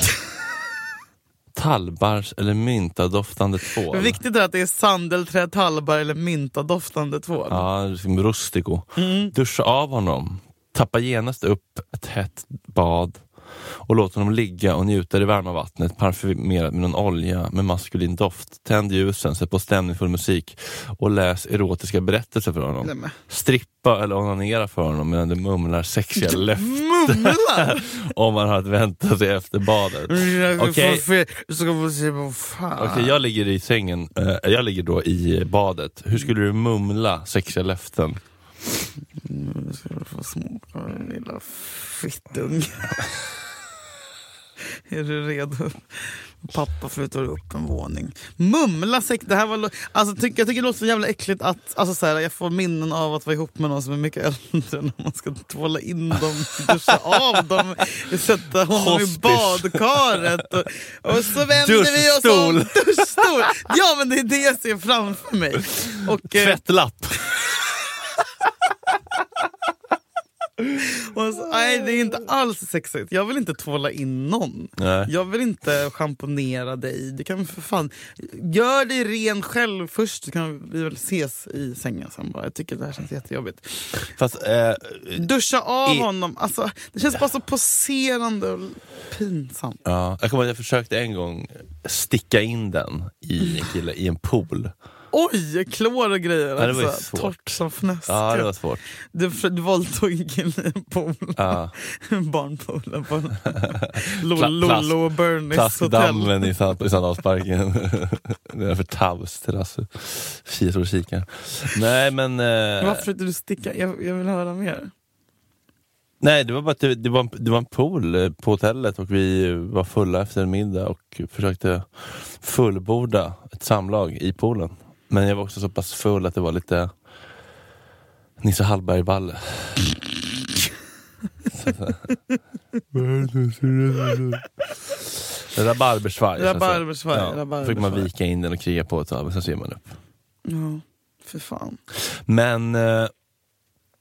Tallbars eller myntadoftande tvål. Viktigt är att det är sandelträ, tallbar eller myntadoftande tvål. Ja, rustico. Mm. Duscha av honom. Tappa genast upp ett hett bad och låt honom ligga och njuta i det varma vattnet parfymerat med någon olja med maskulin doft. Tänd ljusen, sätt på stämningsfull musik och läs erotiska berättelser för honom. Strippa eller onanera för honom medan du mumlar sexiga löften Mumlar! om man har att vänta sig efter badet. Okej. Fan. Okej, jag ligger i sängen, eh, jag ligger då i badet. Hur skulle du mumla sexiga löften? Nu ska du få smaka din lilla fittung. är du redo? Pappa flyttar upp en våning. Mumla sex, det här var... Alltså, ty, jag tycker det låter så jävla äckligt att alltså, så här, jag får minnen av att vara ihop med någon som är mycket äldre när man ska tvåla in dem, duscha av dem, sätta honom i Hospice. badkaret och, och så vänder vi oss om. Duschstol. Duschstol! Ja men det är det jag ser framför mig. Och, eh, Tvättlapp! Och så, nej, det är inte alls sexigt. Jag vill inte tvåla in någon. Nej. Jag vill inte schamponera dig. Du kan för fan... Gör dig ren själv först så kan vi väl ses i sängen sen bara. Jag tycker det här känns jättejobbigt. Fast, eh, Duscha av I- honom. Alltså, det känns bara så poserande och pinsamt. ja, jag kommer jag försökte en gång sticka in den i en kille i en pool. Oj, klor och grejer. Ja, det var alltså, torrt som fnöske. Ja, det var svårt. Du, du våldtog en kille i en pool. Ja. Barnpoolen på Lollo och Bernies hotell. Plaskdammen i, Sand- i Sandalsparken. Nedanför Taus terrass. Och kikar. Nej men... Eh, Varför försökte du sticka? Jag, jag vill höra mer. nej det var bara att det, det, var en, det var en pool eh, på hotellet och vi var fulla efter en middag och försökte fullborda ett samlag i poolen. Men jag var också så pass full att det var lite Nisse Hallberg-balle. Rabarbersvaj. Rabarbersvaj, Ja, rabarbersvaj. fick man vika in den och kriga på ett tag, men sen ser man upp. Ja, för fan. Men eh,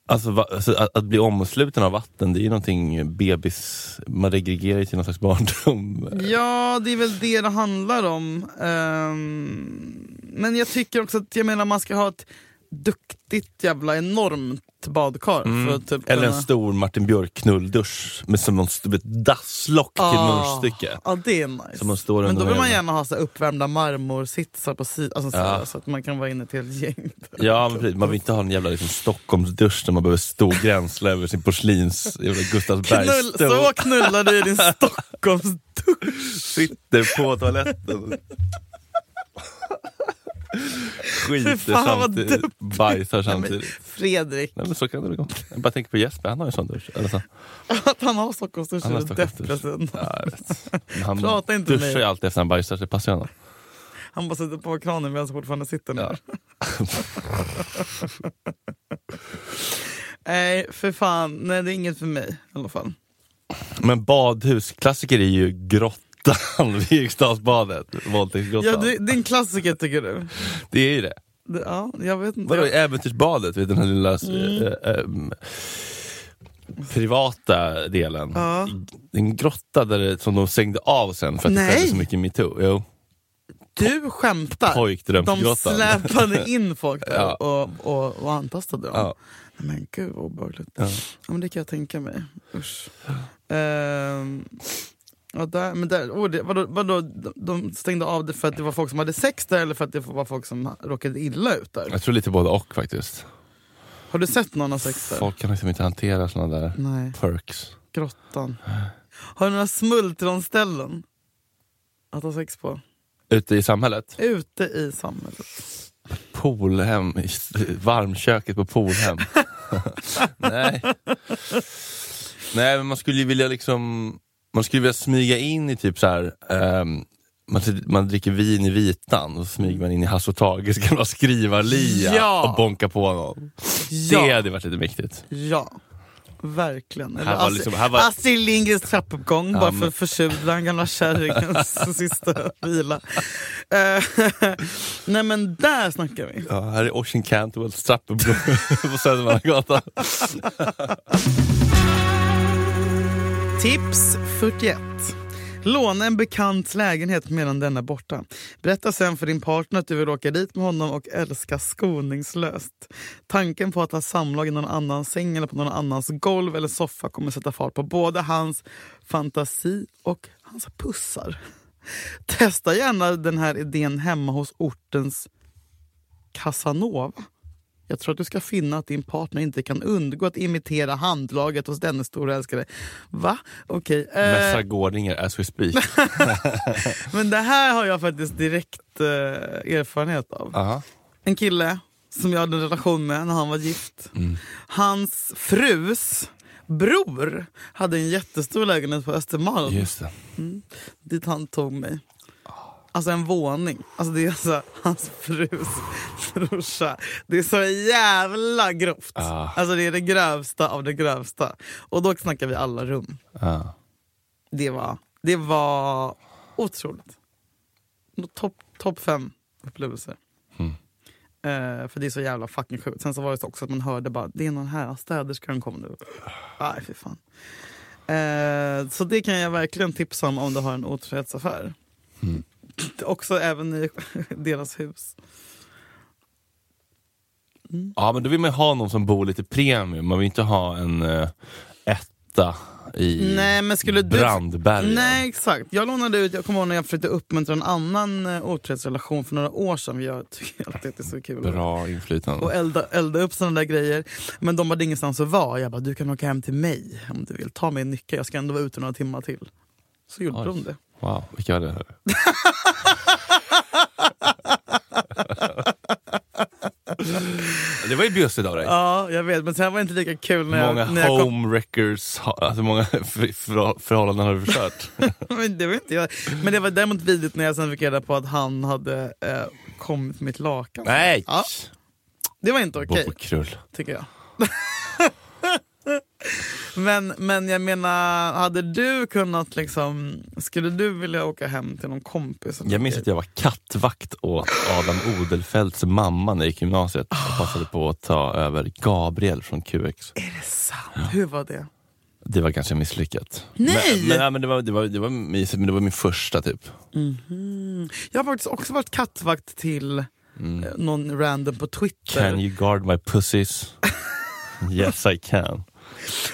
alltså, va, alltså, att, att bli omsluten av vatten, det är ju någonting bebis, man regregerar ju till någon slags barndom. Ja, det är väl det det handlar om. Ehm, men jag tycker också att jag menar, man ska ha ett duktigt jävla enormt badkar. För att typ Eller en kunna- stor Martin Björk-knulldusch med som någon, ett dasslock till Ah, munstycke. Ja, det är nice. Man står men då vill man gärna ha så uppvärmda marmorsitsar på sidan, alltså så, Ja. så att man kan vara inne till ett gäng. Ja, precis. man vill inte ha en jävla liksom, Stockholmsdusch där man behöver stå gränsla över sin porslins jävla Knull, så knullar du i din Stockholmsdusch. Sitter på toaletten. Skiter samtidigt, bajsar Nej, samtidigt. Fredrik, Nej men så kan det gå. Jag bara tänker på Jesper, han har ju en sån dusch. Eller så. att han har Stockholmsdusch är vet. Men han Prata inte med duschar ju alltid efter han bajsar, så det passar ju honom. Han bara sätter på kranen medan han fortfarande sitter ner. Nej, för fan. Nej, det är inget för mig i alla fall. Men badhus, klassiker är ju grottan vid Eriksdalsbadet. Våldtäktsgrottan. Ja, det, det är en klassiker tycker du? Det är ju det. Det, ja, jag vet inte. Vadå äventyrsbadet? Vet den här lilla... Mm. eh, ehm, privata delen. Ja. En grotta där det, som de stängde av sen för att det Nej. skedde så mycket metoo. Jo. Du skämtar? De släpade in folk där Ja. och, och, och antastade dem? Ja. Men gud vad obehagligt. Ja. Men det kan jag tänka mig. Usch. Ehm, ja, där, men där, oh, det, vadå, vadå, de- de stängde av det för att det var folk som hade sex där eller för att det var folk som råkade illa ut där? Jag tror lite både och faktiskt. Har du sett någon ha sex där? Folk kan liksom inte hantera såna där Nej, perks. grottan. Har du några smultronställen att ha sex på? Ute i samhället? Ute i samhället? Poolhem, varmköket på poolhem. Nej. Nej men man skulle ju vilja liksom Man skulle vilja smyga in i typ så här. ehm, man, man dricker vin i vitan och så smyger man in i Hasse och Tages gamla skrivarlia Ja. och bonka på någon. Ja. Det hade varit lite mäktigt. Ja, verkligen. Eller Astrid- liksom- var- Astrid Lindgrens trappuppgång Ja, bara för att försudla den gamla kärringens sista vila. Eh, Nej men där snackar vi. Ja, här är Ocean Cantwells trappuppgång på Södermannagatan. Tips 41. Låna en bekants lägenhet medan den är borta. Berätta sen för din partner att du vill åka dit med honom och älska skoningslöst. Tanken på att ha samlag i någon annans säng eller på någon annans golv eller soffa kommer sätta fart på både hans fantasi och hans pussar. Testa gärna den här idén hemma hos ortens Casanova. Jag tror att du ska finna att din partner inte kan undgå att imitera handlaget hos denne stora älskare. Va? Okej. eh, Mässa gårdingar as we speak. men det här har jag faktiskt direkt eh, erfarenhet av. Aha. En kille som jag hade en relation med när han var gift. Mm. Hans frus bror hade en jättestor lägenhet på Östermalm. Just det. Dit han tog mig. Alltså en våning. Alltså det är alltså hans frus brorsa. Det är så jävla grovt. Ah. Alltså det är det grövsta av det grövsta. Och då snackar vi alla rum. Ja. Det var, det var otroligt. Topp top fem upplevelser. Mm. Eh, för det är så jävla fucking sjukt. Sen så var det också att man hörde bara det är någon här städerska den kommer nu. Nej fy fan. Eh, så det kan jag verkligen tipsa om om du har en otrohetsaffär. Mm. Också även i deras hus. ja men då vill man ju ha någon som bor lite premium. Man vill inte ha en uh, etta i Nej men skulle du... Brandbergen. Nej exakt. Jag lånade ut, jag kommer ihåg när jag försökte uppmuntra en annan eh, otrohetsrelation för några år sedan. Jag tycker alltid att det är så kul. Bra inflytande. och elda, elda upp sådana där grejer. Men de hade ingenstans att vara. Jag bara, du kan åka hem till mig om du vill. Ta min nyckel, jag ska ändå vara ute några timmar till. Så gjorde Oj. de det. Wow, vilka var det? Här? det var ju bjussigt av dig. Ja, jag vet. Men sen var det inte lika kul när många jag, kom. home wreckers, ha- alltså många för, för, förhållanden har du förstört. Men det, var inte jag. men det var däremot vidrigt när jag sen fick reda på att han hade eh, kommit mitt lakan. Nej! Ja. Det var inte okej, krull. tycker jag. Men, men jag menar, hade du kunnat liksom... Skulle du vilja åka hem till någon kompis? Jag minns att jag var kattvakt åt Adam Odelfeldts mamma när jag gick gymnasiet. Jag passade på att ta över Gabriel från QX. Är det sant? Hur var det? Det var ganska misslyckat. Nej! Men, men, ja, men det, var, det, var, det var mysigt, men det var min första typ. Mhm. Jag har faktiskt också varit kattvakt till Mm. eh, någon random på Twitter. Can you guard my pussies? yes I can.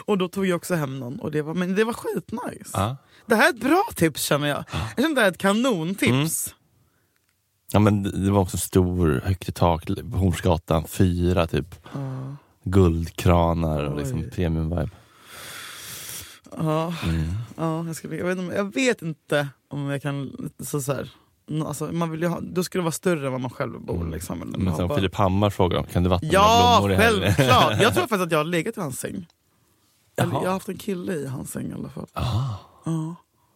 Och då tog jag också hem någon. Och det var, men det var skitnice. Ja. Det här är ett bra tips känner jag. Jag känner det här är ett kanontips. Ja, men det var också stor, högt i tak Hornsgatan 4 typ. Ja. Guldkranar och liksom Oj. premium vibe. Ja, Mm. ja, jag, skulle, jag, vet, inte- jag vet inte om jag kan... Så, så här, alltså, man vill ju ha, då skulle det vara större än vad man själv bor. Liksom, eller Men bara- Filip Hammar frågar, kan du vattna Ja, mina blommor i helgen? självklart! Jag tror faktiskt att jag har legat i hans säng. Eller, jag har haft en kille i hans säng i alla fall. Ah, Ja,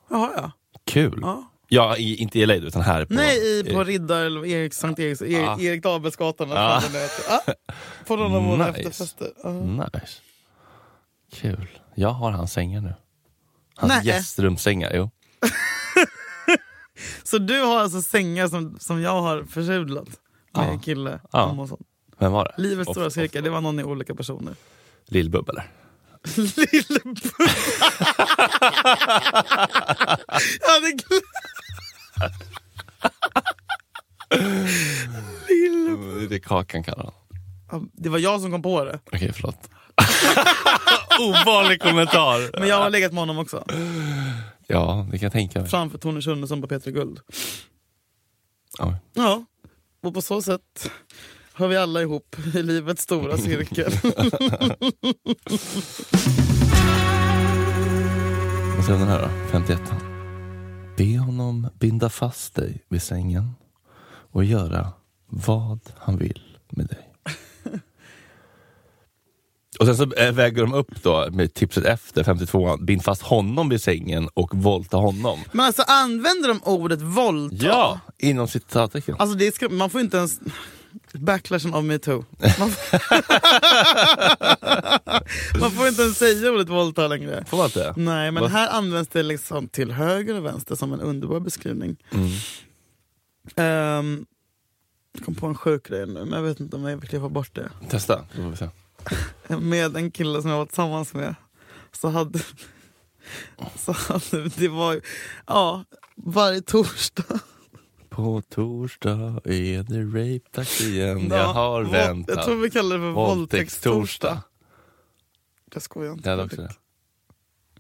Jaha, ja. kul. ja. Ja, i, inte i LA utan här. På, Nej, i, på Riddar eller Erik, Sankt Eriks, Erik, Ah. Erik eller Ah. Ja, på någon av våra Nice. efterfester. Ja. Nice. Kul. Jag har hans sängar nu. Hans Nej. gästrumssängar, jo. Så du har alltså sängar som, som jag har försudlat med en kille? Om och sånt. Vem var det? Livets stora cirkel, det var någon i olika personer. Lill-Bubb eller? Lillebubba! jag hade glömt. Lillebubba. Det är Kakan kallar han. Det var jag som kom på det. Okej, förlåt. Ovanlig kommentar. Men jag har legat med honom också. Ja, det kan jag tänka mig. Framför Tony Schunnesson på Peter Guld. Ja. Ja, och på så sätt hör vi alla ihop i livets stora cirkel. Vad säger den här då? 51 Be honom binda fast dig vid sängen och göra vad han vill med dig. Och sen så eh, väger de upp då med tipset efter 52 bind fast honom vid sängen och våldta honom. Men alltså använder de ordet våldta? Ja, inom citattecken. Alltså det ska, man får inte ens... Backlashen of metoo. Man, får- man får inte ens säga ordet våldta längre. Får man inte? Nej, men Vad- här används det liksom till höger och vänster som en underbar beskrivning. Mm. Ehm, jag kom på en sjuk grej nu, men jag vet inte om jag vill klippa bort det. Testa, så får vi se. Med en kille som jag var tillsammans med. Så hade... Så hade det var Ja, varje torsdag. På torsdag är det rape-dags igen. Ja, Jag har väntat. Jag tror vi kallar det för våldtäktstorsdag. Jag skojar inte. Jag hade också det.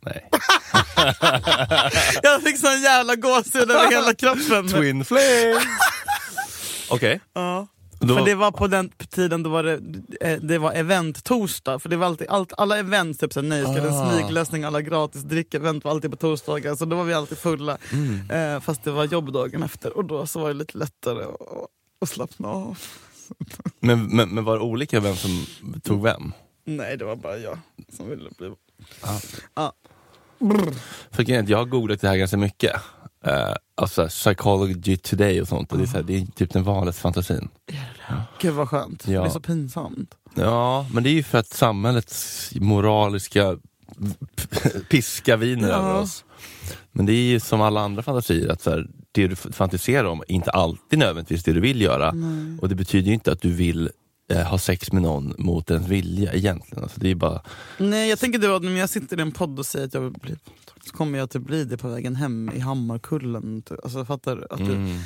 Nej. Jag fick sån jävla gåshud över hela kroppen. Twin flame! Okej. Ja. Då- För det var på den tiden då var det, eh, det var event-torsdag. För det var alltid, allt, alla events, typ såhär, nöjesguiden, Ah. smyglösning, alla gratis drick-event var alltid på torsdagar. Så då var vi alltid fulla. Mm. Eh, fast det var jobbdagen efter och då så var det lite lättare att, att slappna av. Men, men, men var det olika vem som tog vem? Nej, det var bara jag som ville bli... Ah. Ja. För jag har googlat det här ganska mycket. Uh, alltså psychology today och sånt. Och det, är så här, det är typ den vanligaste fantasin. Gud vad skönt. Ja. Det är så pinsamt. Ja, men det är ju för att samhällets moraliska piska viner Ja. över oss. Men det är ju som alla andra fantasier, att så här, det du fantiserar om är inte alltid nödvändigtvis det du vill göra. Nej. Och det betyder ju inte att du vill eh, ha sex med någon mot ens vilja egentligen. Alltså, det är bara, Nej, jag tänker att när jag sitter i en podd och säger att jag vill bli så kommer jag typ bli det på vägen hem i Hammarkullen. typ. Alltså, fattar du? Att, du, mm,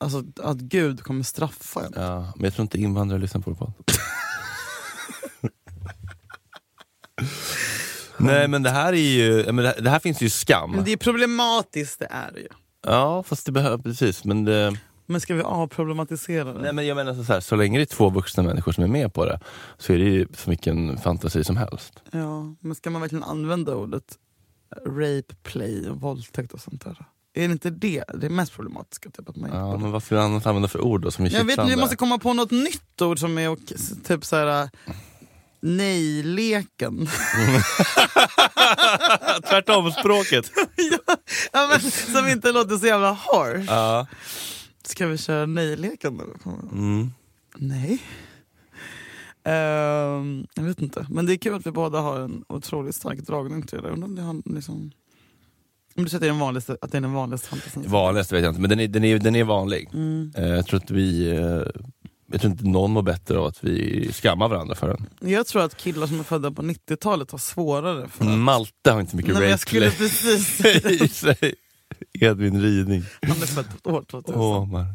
alltså, att Gud kommer straffa en. ja, men jag tror inte invandrare lyssnar på vår podd. Nej men det här är ju, men det, det här finns ju skam. Men det är problematiskt, det är det ju. Ja fast det behövs, precis. Men det, Men ska vi avproblematisera det? Nej men jag menar så här, så länge det är två vuxna människor som är med på det så är det ju som vilken fantasi som helst. Ja, men ska man verkligen använda ordet rape, play och våldtäkt och sånt där? Är det inte det det är mest problematiska? Typ, att man Ja, men vi annars använda för ord då som är jag vet, kittlande? vi måste komma på något nytt ord som är ok- typ så här. Nej-leken. Tvärtom språket. ja, men, som inte låter så jävla harsh. ja. Ska vi köra nej-leken nu? Mm. Nej. Ehm, jag vet inte. Men det är kul att vi båda har en otroligt stark dragning till det. Undrar om det har liksom... Om du säger att det är den vanligaste, att det är den vanligaste fantasin? Vanligast vet jag inte, men den är, den är, den är vanlig. Mm. Eh, jag tror att vi eh, jag tror inte någon mår bättre av att vi skammar varandra för den. Jag tror att killar som är födda på 90-talet har svårare för att... Malte har inte mycket Nej, jag skulle precis... i sig. Edvin Ryding. Han är född år 2000. Åmar.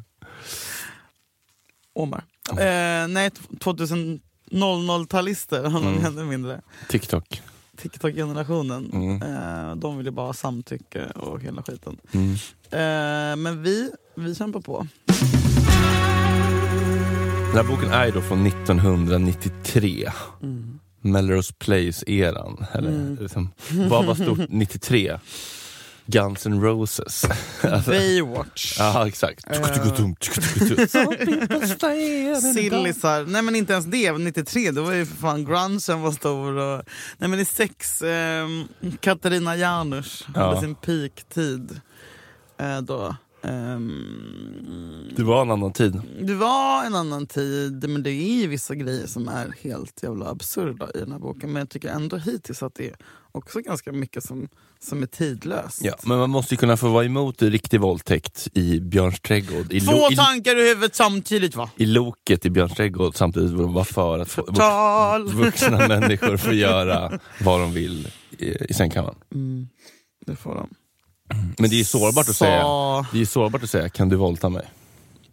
Omar. Eh, nej, 2000-talister har Mm. ännu mindre. TikTok. TikTok-generationen. Mm. Eh, de vill ju bara ha samtycke och hela skiten. Mm. Eh, men vi, vi kämpar på. Den här boken är ju då från 1993. Mm. Melrose Place-eran. Eller, Mm. liksom, vad var stort 93? Guns N' Roses. alltså, Baywatch. ja, exakt. Eh. Sillisar. Nej men inte ens det. 93 då var ju för fan grungen var stor. Och, nej men i sex, eh, Katarina Janouch hade Ja. sin peaktid. Eh, då. Ehm, Det var en annan tid. det var en annan tid, men det är ju vissa grejer som är helt jävla absurda i den här boken. Men jag tycker ändå hittills att det är också ganska mycket som, som är tidlöst. Ja, men man måste ju kunna få vara emot riktig våldtäkt i Björns trädgård. I, Två lo- tankar i huvudet samtidigt va? I loket i Björns trädgård samtidigt vara för att få, vux, Tal! vuxna människor får göra vad de vill i, i sängkammaren. Mm, det får de. Men det är sårbart att Så- säga. Det är sårbart att säga, kan du våldta mig?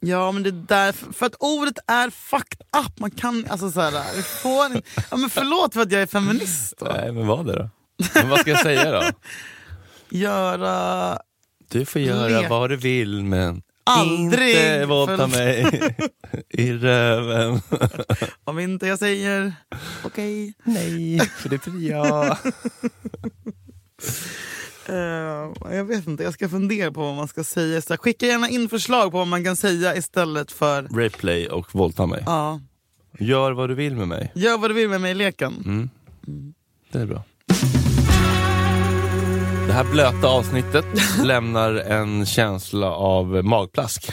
Ja men det är därför, för att ordet är fucked up. Man kan, alltså såhär, det får ja, men förlåt för att jag är feminist då. Nej, men vad det då? Men vad ska jag säga då? Göra, Du får göra Lek. vad du vill men Aldrig inte våldta mig i röven. om inte jag säger okej. Nej, för det blir jag. Eh, jag vet inte, jag ska fundera på vad man ska säga. Så skicka gärna in förslag på vad man kan säga istället för Replay och våldta mig. ja, Gör vad du vill med mig. gör vad du vill med mig i leken. Mm. Det är bra. Det här blöta avsnittet lämnar en känsla av magplask.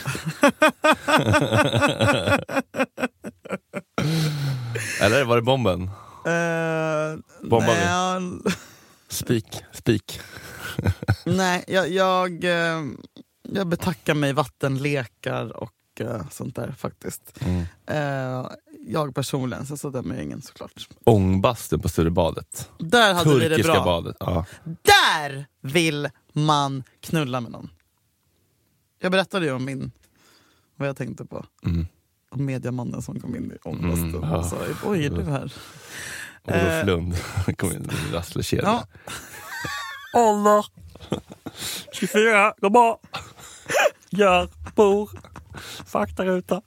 Eller var det bomben? Uh, Bombar vi? jag- Spik, spik. nej, jag, jag, eh, jag betackar mig vattenlekar och eh, sånt där faktiskt. Mm. Eh, jag personligen, så, så dömer jag ingen såklart. Ångbastun på Sturebadet. Där hade vi det Turkiska bra. badet. Ja. Där vill man knulla med någon. Jag berättade ju om min, vad jag tänkte på. Mm. Om mediamannen som kom in i ångbastun Mm, ja. och sa oj är du här? Olof Eh. Lund kom in i rasslekedja. Ja. Ålder 24, går bra. Gör, bor, faktaruta.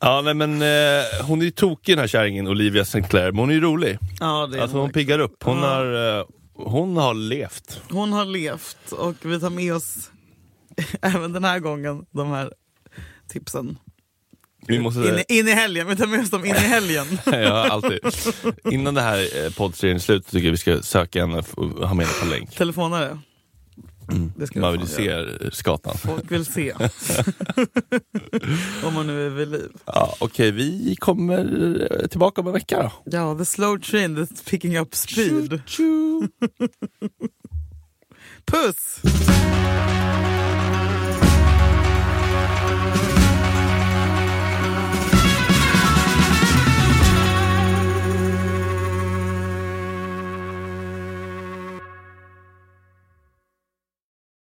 Ja nej, men eh, hon är ju tokig den här kärringen Olivia Sinclair, men hon är ju rolig. Ja, det är Alltså hon hon, piggar upp. Hon, Ja. har, eh, hon har levt. hon har levt och vi tar med oss även den här gången de här tipsen. Vi måste, In, i- in i helgen, vi tar med oss dem in i helgen. ja, alltid. Innan det här eh, poddserien är slut tycker jag vi ska söka henne och ha med henne på länk. Telefonare. Det ska Man vi vill fan se göra. skatan. Folk vill se. Om man nu är vid liv. Ja, Okej, vi kommer tillbaka om en vecka då. Ja, the slow train that's picking up speed. Tju, tju. Puss!